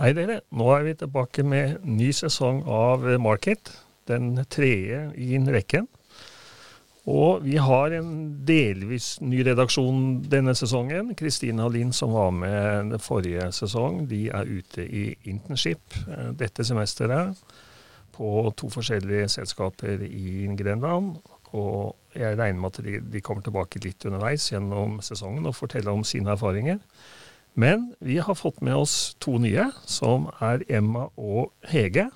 Hei dere, nå er vi tilbake med ny sesong av Market. Den tredje i rekken. Og vi har en delvis ny redaksjon denne sesongen. Kristina Lind, som var med den forrige sesong, de er ute i internship eh, dette semesteret på to forskjellige selskaper i Grenland. Og jeg regner med at de kommer tilbake litt underveis gjennom sesongen og forteller om sine erfaringer. Men vi har fått med oss to nye, som er Emma og Hege.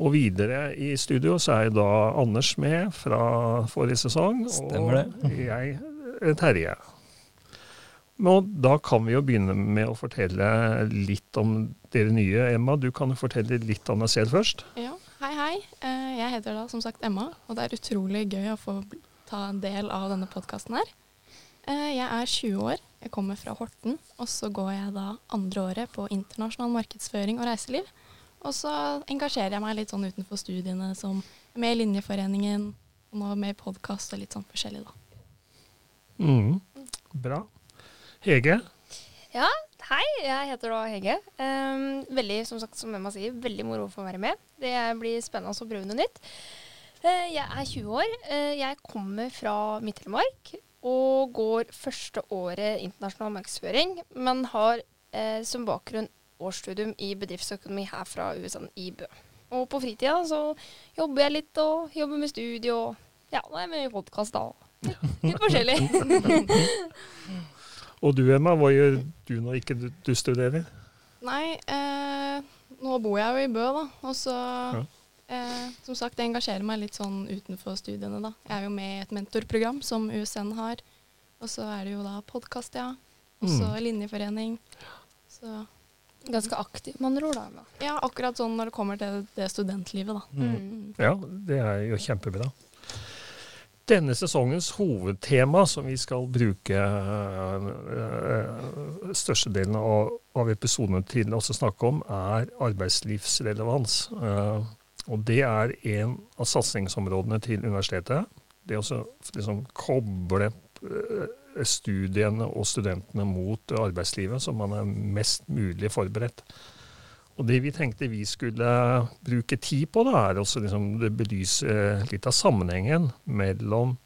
Og videre i studio så er da Anders med fra forrige sesong. Stemmer det. Og jeg eh, Terje. Og da kan vi jo begynne med å fortelle litt om dere nye. Emma, du kan jo fortelle litt om deg selv først. Ja, hei hei. Eh, Jeg heter da som sagt Emma, og det er utrolig gøy å få ta en del av denne podkasten her. Eh, Jeg er 20 år, jeg kommer fra Horten, og så går jeg da andre året på internasjonal markedsføring og reiseliv. Og så engasjerer jeg meg litt sånn utenfor studiene, som med i Linjeforeningen, og nå med i podkast og litt sånn forskjellig, da. Mm, bra. Hege? Ja, hei, jeg heter da Hege. Um, veldig, som sagt, som Emma sier, veldig moro å få være med. Det blir spennende å prøve noe nytt. Uh, jeg er 20 år. Uh, jeg kommer fra Midt-Telemark og går første året internasjonal markedsføring, men har eh, som bakgrunn årsstudium i bedriftsøkonomi her fra USA i Bø. Og på fritida så jobber jeg litt og jobber med studio og ja, nå er jeg med i podkast da. Litt forskjellig. Og du Emma, hva gjør du når ikke du, du studerer? Nei, eh, nå bor jeg jo i Bø, da. Og så Ja. Eh, Som sagt, jeg engasjerer meg litt sånn utenfor studiene, da. Jeg er jo med i et mentorprogram som USN har. Og så er det jo da podkast, ja. Og så Mm. linjeforening. Så Ganske aktiv, med andre ord. da. Ja, akkurat sånn når det kommer til det studentlivet, da. Mm. Ja, det er jo kjempebra. Denne sesongens hovedtema, som vi skal bruke øh, størstedelen av, av episodene til å snakke om, er arbeidslivsrelevans. Eh, og det er en av satsingsområdene til universitetet. Det å liksom koble øh, studiene og studentene mot arbeidslivet, så man er mest mulig forberedt. Og det vi tenkte vi skulle bruke tid på, da, er å liksom belyse litt av sammenhengen mellom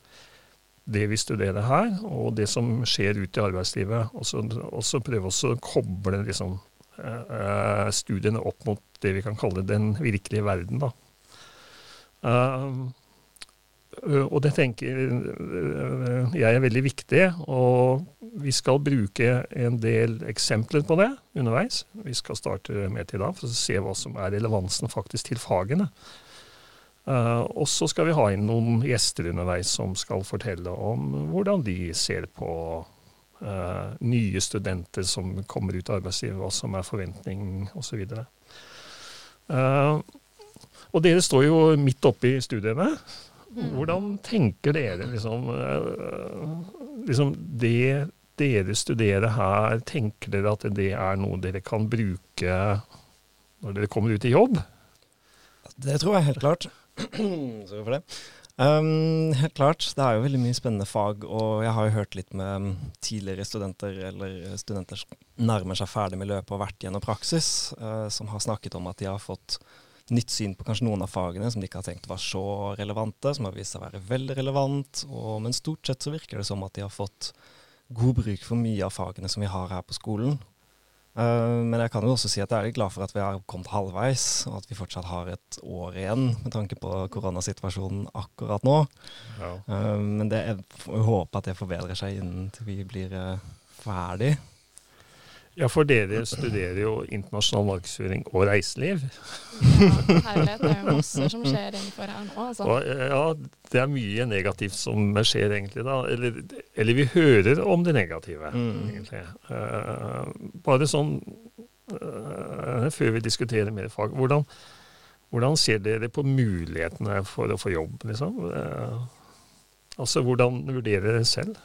det vi studerer her, og det som skjer ute i arbeidslivet. Og så, prøve å koble liksom, eh, studiene opp mot det vi kan kalle den virkelige verden. Da. Um, og det tenker jeg er veldig viktig, og vi skal bruke en del eksempler på det underveis. Vi skal starte med til da, for å se hva som er relevansen faktisk til fagene. Og så skal vi ha inn noen gjester underveis som skal fortelle om hvordan de ser på uh, nye studenter som kommer ut av arbeidslivet, hva som er forventning osv. Uh, og dere står jo midt oppe i studiene. Hvordan tenker dere liksom, øh, liksom Det dere studerer her, tenker dere at det er noe dere kan bruke når dere kommer ut i jobb? Det tror jeg helt klart. Sorry for det. Um, helt klart. Det er jo veldig mye spennende fag, og jeg har jo hørt litt med um, tidligere studenter, eller studenter som nærmer seg ferdig med løpet og vært gjennom praksis, uh, som har snakket om at de har fått nytt syn på kanskje noen av fagene som de ikke har tenkt var så relevante, som har vist seg å være veldig relevant. Og, men stort sett så virker det som at de har fått god bruk for mye av fagene som vi har her på skolen. Uh, men jeg kan jo også si at jeg er litt glad for at vi har kommet halvveis, og at vi fortsatt har et år igjen med tanke på koronasituasjonen akkurat nå. Ja. Uh, men det, jeg håper at det forbedrer seg innen vi blir uh, ferdig. Ja, for dere studerer jo internasjonal markedsføring og reiseliv. Ja, herlighet, det er jo masse som skjer innenfor her nå, altså. Og eh, ja, det er mye negativt som skjer egentlig da. Eller, eller vi hører om det negative, Mm. egentlig. Uh, bare sånn uh, før vi diskuterer mer fag. Hvordan, hvordan ser dere på mulighetene for å få jobb, liksom? Uh, altså, hvordan vurderer dere selv?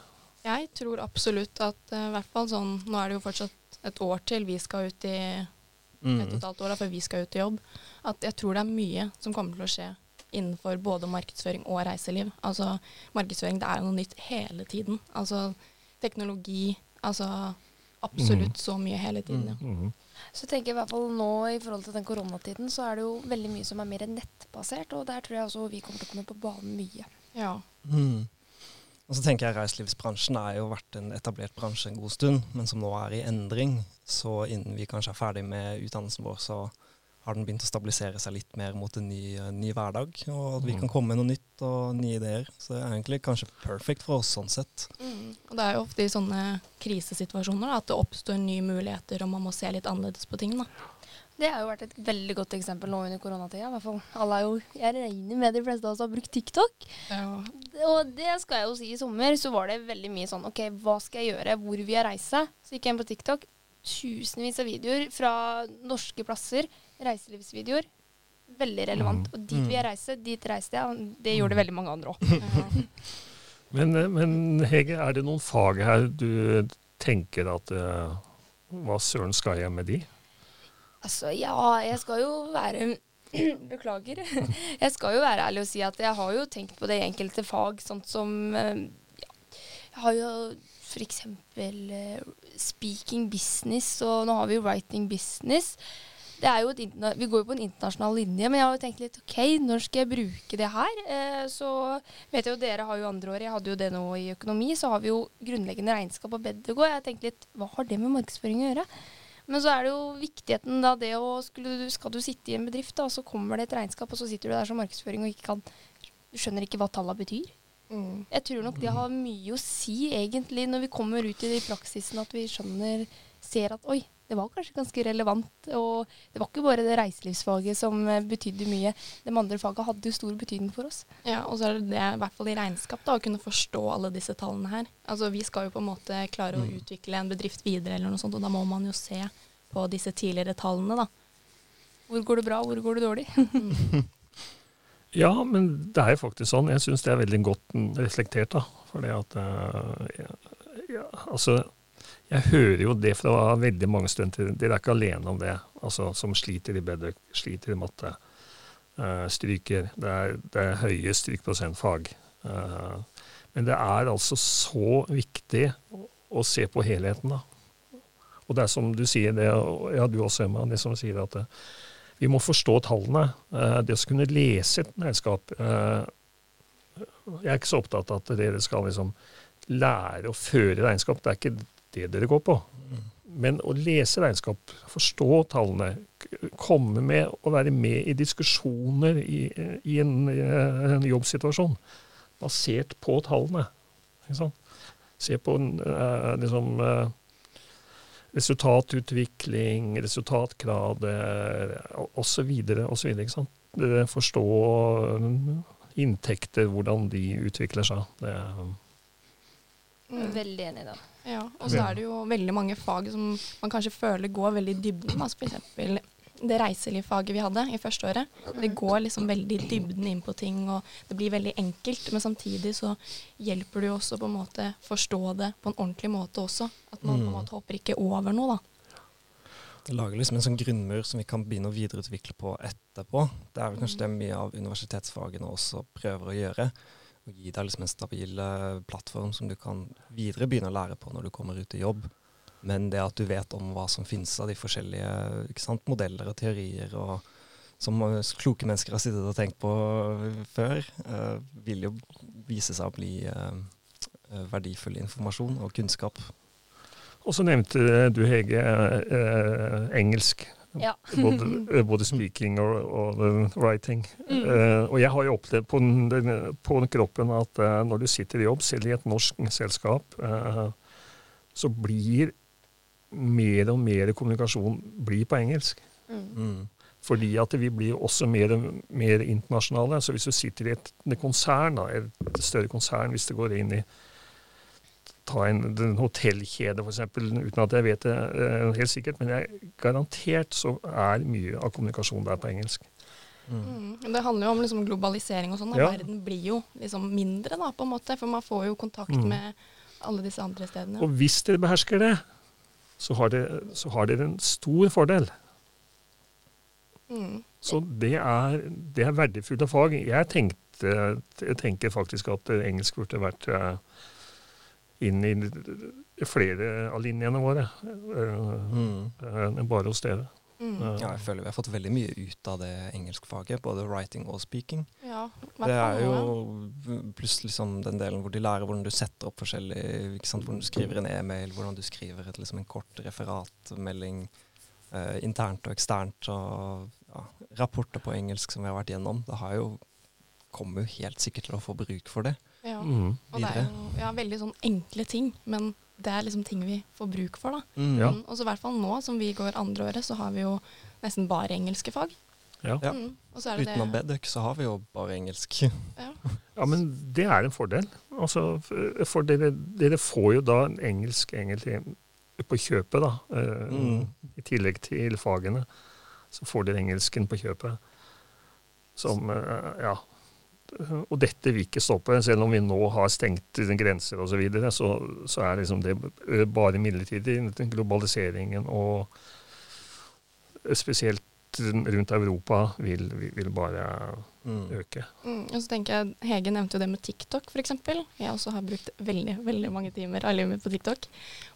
Jeg tror absolutt at eh, i hvert fall sånn Nå er det jo fortsatt et år til vi skal ut i Mm. et og et halvt år da, før vi skal ut i jobb. At jeg tror det er mye som kommer til å skje innenfor både markedsføring og reiseliv. Altså markedsføring det er jo noe nytt hele tiden. Altså teknologi. Altså absolutt så mye hele tiden. Ja. Mhm. Så tenker jeg i hvert fall nå i forhold til den koronatiden, så er det jo veldig mye som er mer nettbasert, og der tror jeg også vi kommer til å komme på banen mye. Ja. Mm. Og så tenker jeg Reiselivsbransjen er jo vært en etablert bransje en god stund, men som nå er i endring. Så innen vi kanskje er ferdig med utdannelsen vår, så har den begynt å stabilisere seg litt mer mot en ny, ny hverdag. Og at vi Mm. kan komme med noe nytt og nye ideer. Så det er egentlig kanskje perfect for oss sånn sett. Mm. Og det er jo ofte i sånne krisesituasjoner da, at det oppstår nye muligheter, og man må se litt annerledes på ting. da. Det har jo vært et veldig godt eksempel nå under koronatida. hvert fall. Alle er jo, jeg regner med de fleste av oss har brukt TikTok. Og det skal jeg jo si, i sommer så var det veldig mye sånn OK, hva skal jeg gjøre? Hvor vil jeg reise? Så gikk jeg inn på TikTok. Tusenvis av videoer fra norske plasser. Reiselivsvideoer. Veldig relevant. Og dit vil jeg reise, dit reiste jeg. Det gjorde veldig mange andre òg. Men, men Hege, er det noen fag her du tenker at uh, Hva søren skal jeg med de? Altså, ja, jeg skal jo være Beklager. Jeg skal jo være ærlig og si at jeg har jo tenkt på det i enkelte fag, sånn som eh, ja, Jeg har jo f.eks. Uh, speaking business, og nå har vi jo writing business. Vi går jo på en internasjonal linje, men jeg har jo tenkt litt OK, når skal jeg bruke det her? Eh, så vet jeg jo dere har jo andre år, jeg hadde jo det nå i økonomi, så har vi jo grunnleggende regnskap og bedegå. Jeg har tenkt litt hva har det med markedsføring å gjøre? Men så er det jo viktigheten da det å skulle, Skal du sitte i en bedrift, da, så kommer det et regnskap, og så sitter du der som markedsføring og ikke kan Du skjønner ikke hva tallene betyr. Mm. Jeg tror nok det har mye å si, egentlig, når vi kommer ut i praksisen, at vi skjønner Ser at oi, det var kanskje ganske relevant. Og det var ikke bare det reiselivsfaget som eh, betydde mye. De andre fagene hadde jo stor betydning for oss. Ja, og så er det det, i hvert fall i regnskap, da, å kunne forstå alle disse tallene her. Altså, Vi skal jo på en måte klare å utvikle en bedrift videre, eller noe sånt, og da må man jo se på disse tidligere tallene, da. Hvor går det bra, hvor går det dårlig? Ja, men det er jo faktisk sånn. Jeg syns det er veldig godt mm, reflektert. da. For det at eh, ja, ja, Altså, jeg hører jo det fra veldig mange studenter. Dere er ikke alene om det. Altså, Som sliter i bedre, sliter i matte. Uh, stryker. Det er, det er høye strykprosentfag. Uh, men det er altså så viktig å, å se på helheten, da. Og det er som du sier, det, ja, du også, Emma, det som sier at eh, vi må forstå tallene. Det å kunne lese et regnskap Jeg er ikke så opptatt av at dere skal liksom lære å føre regnskap. Det er ikke det dere går på. Men å lese regnskap, forstå tallene, komme med og være med i diskusjoner i, i en, eh, en jobbsituasjon basert på tallene. Se på eh, liksom eh, resultatutvikling, resultatgrad osv. osv. Forstå mm, inntekter, hvordan de utvikler seg. Det, Mm. Veldig enig i det. Ja, og så er det jo veldig mange fag som man kanskje føler går veldig i dybden. Altså eksempel det reiselivsfaget vi hadde i første året. Det går liksom veldig i dybden inn på ting, og det blir veldig enkelt. Men samtidig så hjelper det jo også på en måte forstå det på en ordentlig måte også. At man på en Mm. måte hopper ikke over noe, da. Det lager liksom en sånn grunnmur som vi kan begynne å videreutvikle på etterpå. Det er vel kanskje det mye av universitetsfagene også prøver å gjøre. Å gi deg liksom en stabil eh, plattform som du kan videre begynne å lære på når du kommer ut i jobb. Men det at du vet om hva som finnes av de forskjellige sant, modeller og teorier, og som eh, kloke mennesker har sittet og tenkt på før, eh, vil jo vise seg å bli eh, eh, verdifull informasjon og kunnskap. og så nevnte du, Hege, eh, engelsk. Ja. Både, både speaking og, og eh, writing. Mm. Uh, og jeg har jo opplevd på, den, den, på den kroppen at uh, når du sitter i jobb, selv i et norsk selskap, uh, så blir mer og mer kommunikasjon blir på engelsk. Mm. Mm. Fordi at vi blir også mer, og mer internasjonale. Så hvis du sitter i et, et konsern, da, et større konsern, hvis du går inn i ta en, en hotellkjede f.eks., uten at jeg vet det uh, helt sikkert, men jeg, garantert så er mye av kommunikasjonen der på engelsk. Mm. Mm. Det handler jo om liksom globalisering og sånn. Ja. Verden blir jo liksom mindre, da, på en måte. For man får jo kontakt Mm. med alle disse andre stedene. Og hvis dere behersker det, så har dere, så har dere en stor fordel. Mm. Så det er, det er verdifulle fag. Jeg, tenkte, jeg tenker faktisk at engelsk burde vært eh, inn i flere av linjene våre Mm. eh, enn bare hos dere. Mm. Ja, jeg føler vi har fått veldig mye ut av det engelskfaget, både writing og speaking. Ja, Det er jo pluss liksom den delen hvor de lærer hvordan du setter opp forskjellig ikke sant? Hvordan du skriver en e-mail, hvordan du skriver et, liksom en kort referatmelding eh, internt og eksternt, og ja, rapporter på engelsk som vi har vært gjennom. Det har jo kommer jo helt sikkert til å få bruk for det Ja. mm. Og det er jo ja, veldig sånn enkle ting, men det er liksom ting vi får bruk for, da. Mm. Ja. Mm, og så i hvert fall nå som vi går andre året, så har vi jo nesten bare engelske fag. Ja. Mm, og så er det Utenom Bedøk så har vi jo bare engelsk. ja. ja, men det er en fordel. Altså, for- for dere, dere får jo da en engelsk egentlig på kjøpet, da. eh, Mm. I tillegg til fagene. Så får dere engelsken på kjøpet. Som eh, Ja. Og dette vil ikke stoppe, selv om vi nå har stengt grenser osv. Så, videre, så så er liksom det bare midlertidig. Globaliseringen og spesielt rundt Europa vil, vil, vil bare Mm. øke. Mm, og så tenker jeg, Hege nevnte jo det med TikTok, f.eks. Jeg også har brukt veldig veldig mange timer av livet mitt på TikTok.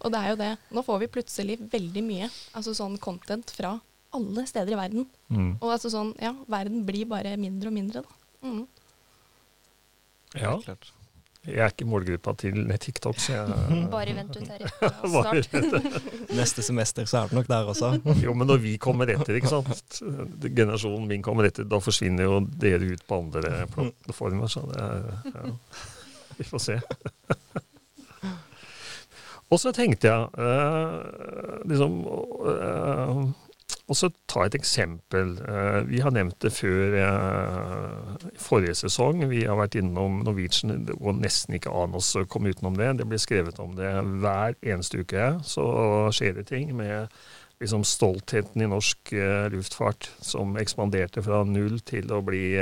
Og det er jo det. Nå får vi plutselig veldig mye altså sånn content fra alle steder i verden. Mm. Og altså sånn, ja, verden blir bare mindre og mindre, da. Mm. Ja. Klart. Jeg er ikke målgruppa til TikTok, så jeg Bare vent ut her. i Snart. Neste semester så er det nok der også. Jo, men når vi kommer etter, ikke sant. Generasjonen min kommer etter, da forsvinner jo dere ut på andre plattformer. Så det er ja. Vi får se. Og så tenkte jeg eh, liksom eh, Og så ta et eksempel. Eh, vi har nevnt det før eh, forrige sesong. Vi har vært innom Norwegian. og nesten ikke an oss å komme utenom det. Det blir skrevet om det hver eneste uke. Så skjer det ting med liksom stoltheten i norsk eh, luftfart, som ekspanderte fra null til å bli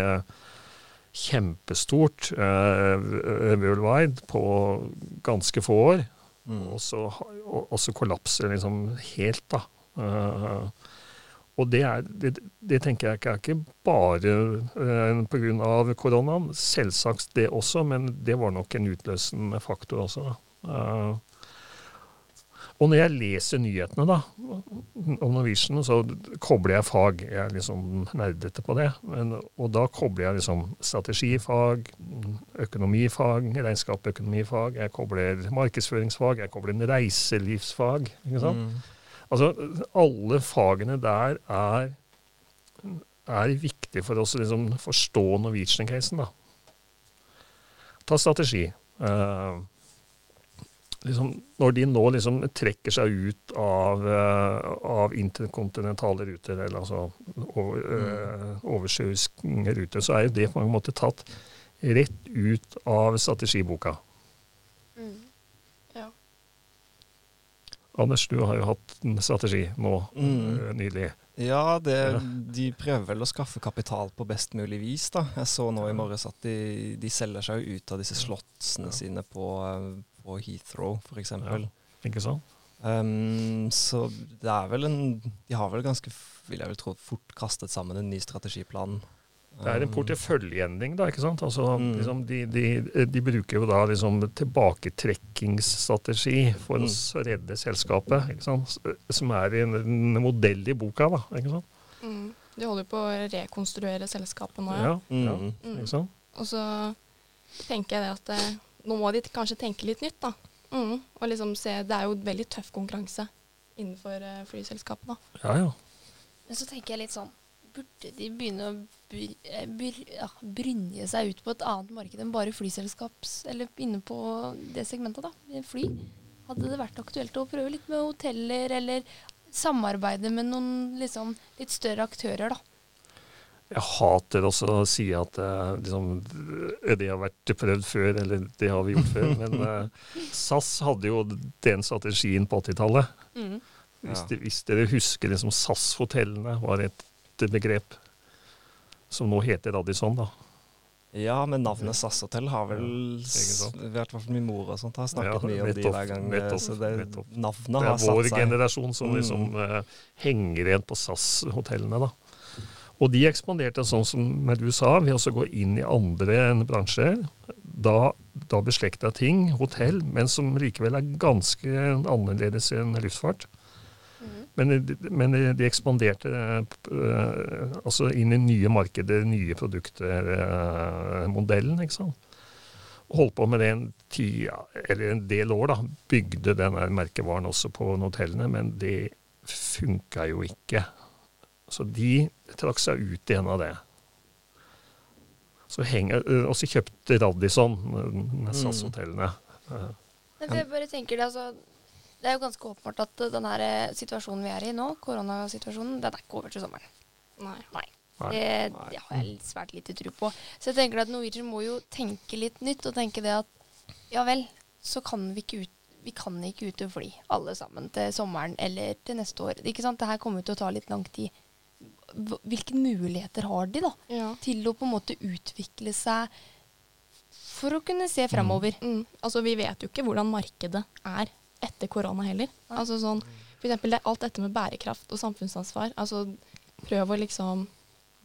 kjempestort worldwide på ganske få år. Mm. Og så kollapser liksom helt, da. Og det, er, det, det tenker jeg ikke er ikke bare eh, pga. koronaen. Selvsagt det også, men det var nok en utløsende faktor også. Eh, og når jeg leser nyhetene da, om Norwegian, så kobler jeg fag. Jeg er liksom nerdete på det. Men, og da kobler jeg liksom strategifag, økonomifag, regnskapsøkonomifag. Jeg kobler markedsføringsfag, jeg kobler reiselivsfag. ikke sant? Mm. Altså, alle fagene der er, er viktige for oss å liksom forstå Norwegian-casen. da. Ta strategi. Eh, liksom, når de nå liksom trekker seg ut av, eh, av interkontinentale ruter, eller altså over, eh, oversjøiske ruter, så er jo det på mange måter tatt rett ut av strategiboka. Mm. Anders, du har jo hatt en strategi nå Mm. eh, nylig. Ja, det, Ja. de prøver vel å skaffe kapital på best mulig vis. da. Jeg så nå i morges at de, de selger seg ut av disse slottsene Ja. sine på, eh, på Heathrow, f.eks. Ja. Ikke sant? Um, så det er vel en De har vel ganske, vil jeg vel tro, fort kastet sammen en ny strategiplan. Det er en porteføljeendring, da. ikke sant? Altså, Mm. liksom, de, de, de bruker jo da liksom tilbaketrekkingsstrategi for Mm. å redde selskapet, ikke sant? Som er en, en modell i boka. da, ikke sant? Mm. De holder på å rekonstruere selskapet nå, ja. Ja, ja, Mm. Mm. ikke sant? Og så tenker jeg det at eh, nå må de kanskje tenke litt nytt, da. Mm. Og liksom se Det er jo veldig tøff konkurranse innenfor eh, flyselskapet, da. Ja, ja. Men så tenker jeg litt sånn Burde de begynne å bry, eh, bry, ja, brynje seg ut på et annet marked enn bare flyselskaps... Eller inne på det segmentet, da. Fly. Hadde det vært aktuelt å prøve litt med hoteller, eller samarbeide med noen liksom, litt større aktører, da? Jeg hater også å si at eh, liksom, det har vært prøvd før, eller det har vi gjort før. Men uh, SAS hadde jo den strategien på 80-tallet. Mm. Hvis, Ja. de, hvis dere husker liksom SAS-hotellene var et begrep som nå heter Radisson, da. Ja, men navnet SAS Hotel har vel Ja. I hvert fall min mor og sånt har snakket Ja, mye om de hver gang. nettopp, så det, nettopp. navnet Det er vår generasjon som Mm. liksom eh, henger igjen på SAS-hotellene, da. Og de ekspanderte sånn som du sa, ved å gå inn i andre bransjer. Da da beslekta ting, hotell, men som likevel er ganske annerledes enn luftfart. Men, men de ekspanderte eh, altså inn i nye markeder, nye produkter, eh, ikke sant. Holdt på med det en, ti, en del år, da. Bygde den merkevaren også på hotellene, men det funka jo ikke. Så de trakk seg ut igjen av det. Så henger, og så kjøpte Radisson SAS-hotellene. For jeg bare tenker det, altså, det er jo ganske åpenbart at uh, den her eh, situasjonen vi er i nå, koronasituasjonen, den er ikke over til sommeren. Nei. Nei. Det, det har jeg svært lite tro på. Så jeg tenker at Norwegian må jo tenke litt nytt, og tenke det at ja vel, så kan vi ikke ut vi kan ikke ut og fly alle sammen til sommeren eller til neste år. Ikke sant? Det her kommer til å ta litt lang tid. Hvilke muligheter har de da, Ja. til å på en måte utvikle seg for å kunne se fremover? Mm. Altså, vi vet jo ikke hvordan markedet er etter korona heller. Altså sånn, for eksempel det, alt dette med bærekraft og samfunnsansvar. Altså, prøv å liksom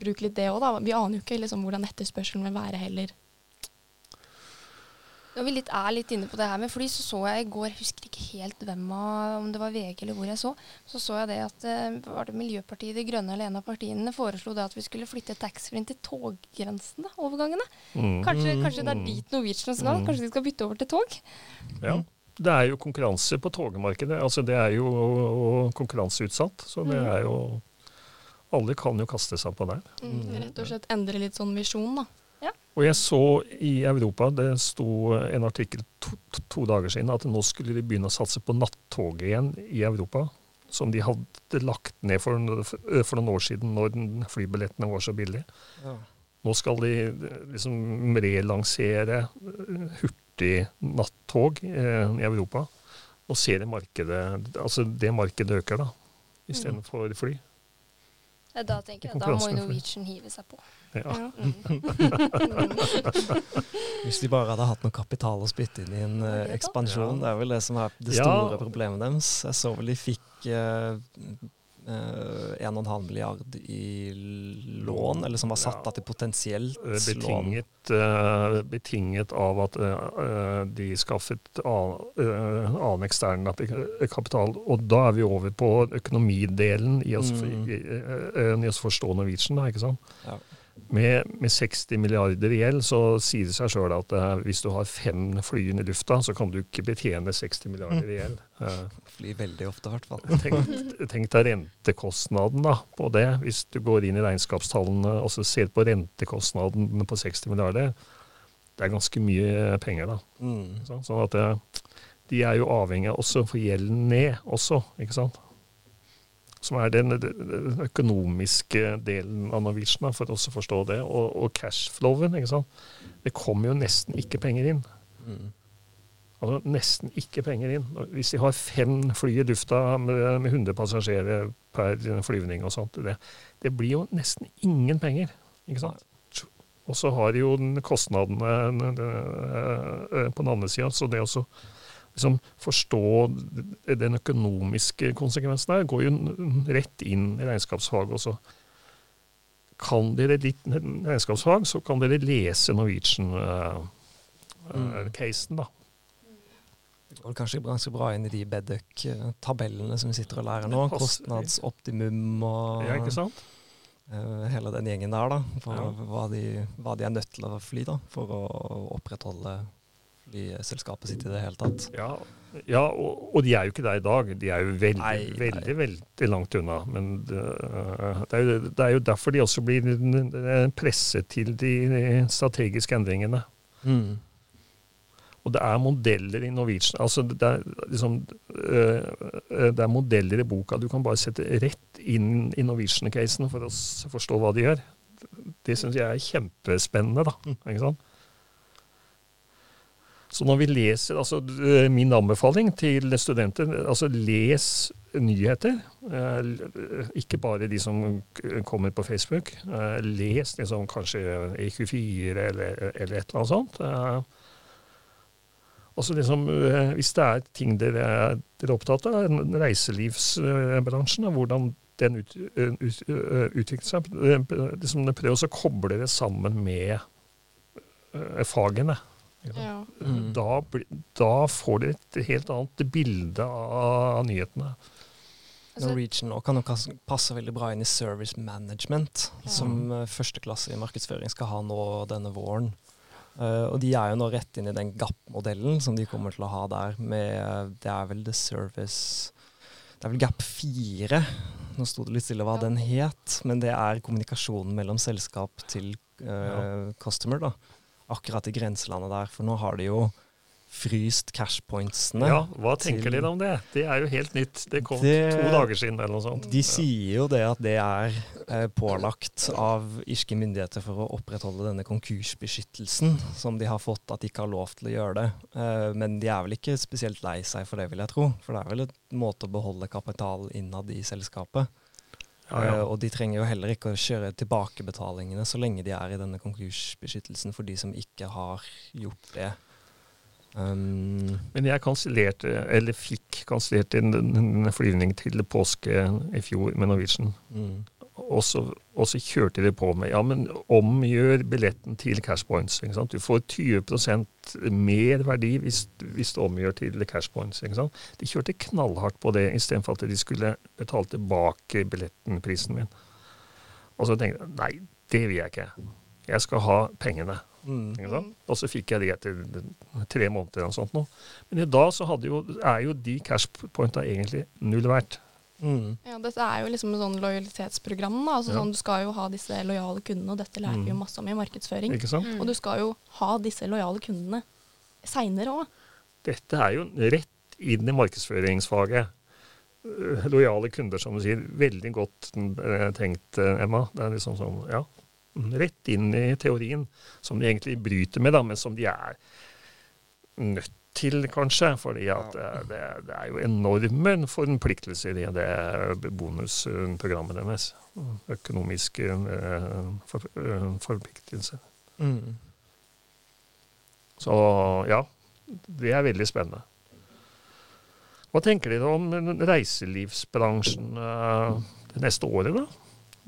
bruke litt det òg, da. Vi aner jo ikke liksom, hvordan etterspørselen vil være heller. Når vi litt er litt inne på det her med fly, så så jeg i går, jeg husker ikke helt hvem av, om det var VG eller hvor jeg så, så så jeg det at eh, var det Miljøpartiet De Grønne eller en av partiene foreslo det at vi skulle flytte taxfree-en til toggrensene, overgangene. Mm. Kanskje, kanskje det er dit Norwegian skal? Mm. Kanskje de skal bytte over til tog? Ja. Det er jo konkurranse på togmarkedet. Altså, det er jo konkurranseutsatt. Så det Mm. er jo Alle kan jo kaste seg på der. Mm. Rett og slett endre litt sånn visjon, da. Og jeg så i Europa, det sto en artikkel to, to, to dager siden, at nå skulle de begynne å satse på nattoget igjen i Europa. Som de hadde lagt ned for, for noen år siden, når flybillettene var så billige. Ja. Nå skal de liksom relansere hurtig nattog eh, i Europa. Og ser det markedet Altså det markedet øker, da. Istedenfor fly. Ja, Da tenker jeg, da må. Norwegian hive seg på. Ja. Ja. Hvis de bare hadde hatt noe kapital å spytte inn i en Ja, eh, ekspansjon, det er vel det som er det Ja. store problemet deres. Jeg så vel de fikk eh, 1,5 milliard i lån, eller som var satt av til potensielt betinget, lån. Betinget, eh, betinget av at eh, eh, de skaffet annen, eh, ekstern kapital. Og da er vi over på økonomidelen i oss, Mm. i, eh, eh, i oss forstå Norwegian, da, ikke sant? Ja. Med, med 60 milliarder i gjeld, så sier det seg sjøl at uh, hvis du har fem fly i lufta, så kan du ikke betjene 60 milliarder i gjeld. Uh, Fly veldig ofte, i hvert fall. Tenk, tenk deg rentekostnaden da, på det, hvis du går inn i regnskapstallene og så ser på rentekostnaden på 60 milliarder. Det er ganske mye penger, da. Mm. Så. Sånn at uh, de er jo avhengig av også å få gjelden ned også, ikke sant. Som er den, den økonomiske delen av Norwegian, for å forstå det. Og, og cashflowen, ikke sant. Det kommer jo nesten ikke penger inn. Mm. Altså nesten ikke penger inn. Hvis de har fem fly i lufta med, med 100 passasjerer per flyvning og sånt, det, det blir jo nesten ingen penger. ikke sant? Og så har de jo den kostnadene eh, på den andre sida, så det å liksom forstå den økonomiske konsekvensen her, går jo rett inn i regnskapsfaget. Og så kan dere litt regnskapsfag, så kan dere lese Norwegian-casen, da. Det går kanskje ganske bra inn i de Bedøk-tabellene som vi sitter og lærer nå. Kostnadsoptimum og Ja, ikke sant? eh, hele den gjengen der, da. For Ja. hva, de, hva de er nødt til å fly da, for å opprettholde flyselskapet sitt i det hele tatt. Ja, ja og, og de er jo ikke der i dag. De er jo veldig, Nei, nei. veldig veldig langt unna. Men det, det, er jo, det er jo derfor de også blir presset til de strategiske endringene. Mm. Og det er modeller i Norwegian altså det, er liksom, øh, det er modeller i boka du kan bare sette rett inn i Norwegian-casen for å forstå hva de gjør. Det syns jeg er kjempespennende, da. Ikke sant? Så når vi leser altså øh, Min anbefaling til studenter altså les nyheter. Eh, Ikke bare de som kommer på Facebook. Eh, Les liksom kanskje E24 eller, eller et eller annet sånt. Eh, Altså liksom, eh, Hvis det er ting dere er, dere er opptatt av, reiselivsbransjen, hvordan den ut, eh, ut, eh, utvikler seg eh, liksom Prøv å koble det sammen med eh, fagene. Ja. Mm. Da, da får du et helt annet bilde av nyhetene. Altså, Norwegian nå kan jo passe veldig bra inn i service management, Ja. som uh, førsteklasse i markedsføring skal ha nå denne våren. Uh, og de er jo nå rett inn i den GAP-modellen som de kommer til å ha der, med eh, Det er vel The Service Det er vel GAP 4. Nå sto det litt stille hva Ja. den het, men det er kommunikasjonen mellom selskap til uh, Ja. customer, da. Akkurat i grenselandet der, for nå har de jo fryst cashpointsene. Ja, Hva tenker til- da om det? Det er jo helt nytt. Det kom Det- to dager siden eller noe sånt. De sier jo det at det er eh, pålagt av irske myndigheter for å opprettholde denne konkursbeskyttelsen som de har fått, at de ikke har lov til å gjøre det. Eh, men de er vel ikke spesielt lei seg for det, vil jeg tro. For det er vel en måte å beholde kapital innad i selskapet. Ja, ja. Eh, og de trenger jo heller ikke å kjøre tilbakebetalingene så lenge de er i denne konkursbeskyttelsen for de som ikke har gjort det. Um, Men jeg kansellerte, eller fikk kansellert en, en flyvning til påske i fjor med Norwegian. mm, Og så, og så kjørte de på med ja, men omgjør billetten til cash points. Ikke sant? Du får 20 mer verdi hvis, hvis du omgjør til cash points. Ikke sant? De kjørte knallhardt på det istedenfor at de skulle betale tilbake billettenprisen min. Og så tenkte jeg nei, det vil jeg ikke. Jeg skal ha pengene. mm? Og så fikk jeg det etter tre måneder. eller sånt nå. Men i dag så jo, er jo de cash pointa egentlig null verdt. Mm, Ja, dette er jo liksom et sånn lojalitetsprogram. Da. Altså, Ja. sånn, du skal jo ha disse lojale kundene, og dette lærte vi jo Mm. masse om i markedsføring. Ikke sant? Mm. Og du skal jo ha disse lojale kundene seinere òg. Dette er jo rett inn i markedsføringsfaget. Eh, Lojale kunder, som du sier. Veldig godt eh, tenkt, eh, Emma. Det er liksom sånn, ja. Mm, Rett inn i teorien, som de egentlig bryter med, da, men som de er nødt til, kanskje. fordi at det, det, det er jo enorme forpliktelser i det bonusprogrammet deres. Økonomiske eh, for, eh, forpliktelser. mm. Så ja, det er veldig spennende. Hva tenker dere om reiselivsbransjen eh, det neste året, da?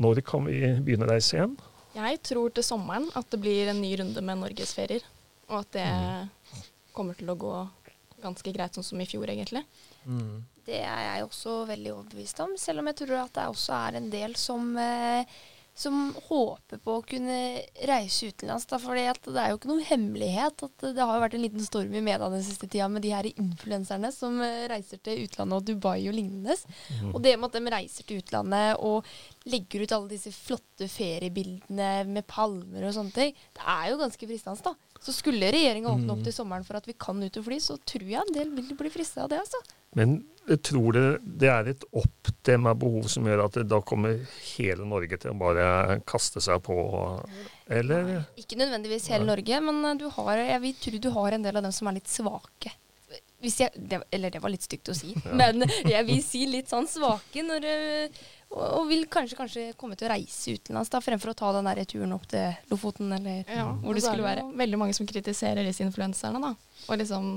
Når kan vi begynne å reise igjen? Jeg tror til sommeren at det blir en ny runde med norgesferier. Og at det kommer til å gå ganske greit, sånn som i fjor, egentlig. Mm. Det er jeg også veldig overbevist om, selv om jeg tror at det også er en del som, eh, som håper på å kunne reise utenlands. For det er jo ikke noen hemmelighet at det har vært en liten storm i media den siste tida med de her influenserne som eh, reiser til utlandet og Dubai og lignende. Og det med at de reiser til utlandet og legger ut alle disse flotte feriebildene med palmer og sånne ting, det er jo ganske fristende, da. Så skulle regjeringa åpne opp til sommeren for at vi kan ut og fly, så tror jeg en del vil bli frista av det, altså. Men jeg tror dere det er et oppdemma behov som gjør at det, da kommer hele Norge til å bare kaste seg på? Eller? Ikke nødvendigvis hele Norge, men eh, du har, jeg vil tro du har en del av dem som er litt svake. Jeg, det, eller det var litt stygt å si, men jeg vil si litt sånn svake når eh, og, og vil kanskje, kanskje komme til å reise utenlands da, fremfor å ta den der turen opp til Lofoten eller hvor det Og så er skulle være. jo veldig mange som kritiserer disse influenserne, da. Og liksom,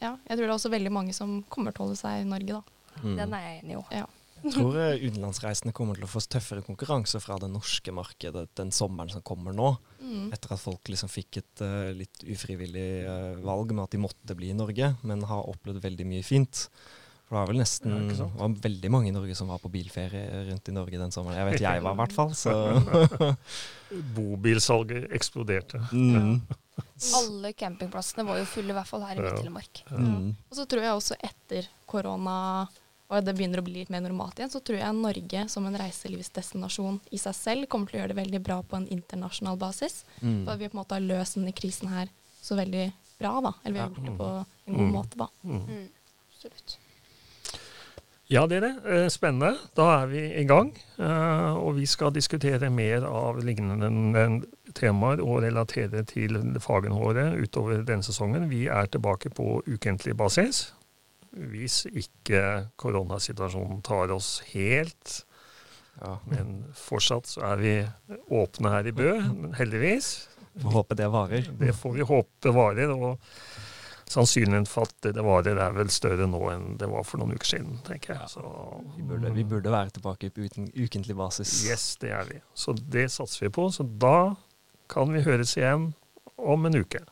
ja, jeg tror det er også veldig mange som kommer til å holde seg i Norge, da. Mm. Den er jeg enig i òg. Ja. Jeg tror eh, utenlandsreisende kommer til å få tøffere konkurranse fra det norske markedet den sommeren som kommer nå. Mm. Etter at folk liksom fikk et uh, litt ufrivillig uh, valg med at de måtte bli i Norge, men har opplevd veldig mye fint. For det var vel nesten det var veldig mange i Norge som var på bilferie rundt i Norge den sommeren. Jeg vet jeg var, i hvert fall. Så Bobilsalget eksploderte. mm. Alle campingplassene var jo fulle, i hvert fall her i Ja. Midt-Telemark. Mm. Og så tror jeg også etter korona og det begynner å bli litt mer normalt igjen, så tror jeg Norge som en reiselivsdestinasjon i seg selv kommer til å gjøre det veldig bra på en internasjonal basis. Mm. For at vi på en måte har løst denne krisen her så veldig bra, da. Eller vi har gjort det på en god Mm. måte, da. Mm. Mm. Absolutt. Ja, dere. det. Spennende. Da er vi i gang. eh, Og vi skal diskutere mer av lignende temaer og relatere til fagene våre utover denne sesongen. Vi er tilbake på ukentlig basis. Hvis ikke koronasituasjonen tar oss helt. Ja. Men fortsatt så er vi åpne her i Bø, heldigvis. Får håpe det varer. Det får vi håpe varer. og Sannsynligheten for at det varer er vel større nå enn det var for noen uker siden, tenker jeg. Så, Vi burde, vi burde være tilbake på uten, ukentlig basis. Yes, det er vi. Så det satser vi på. Så da kan vi høres igjen om en uke.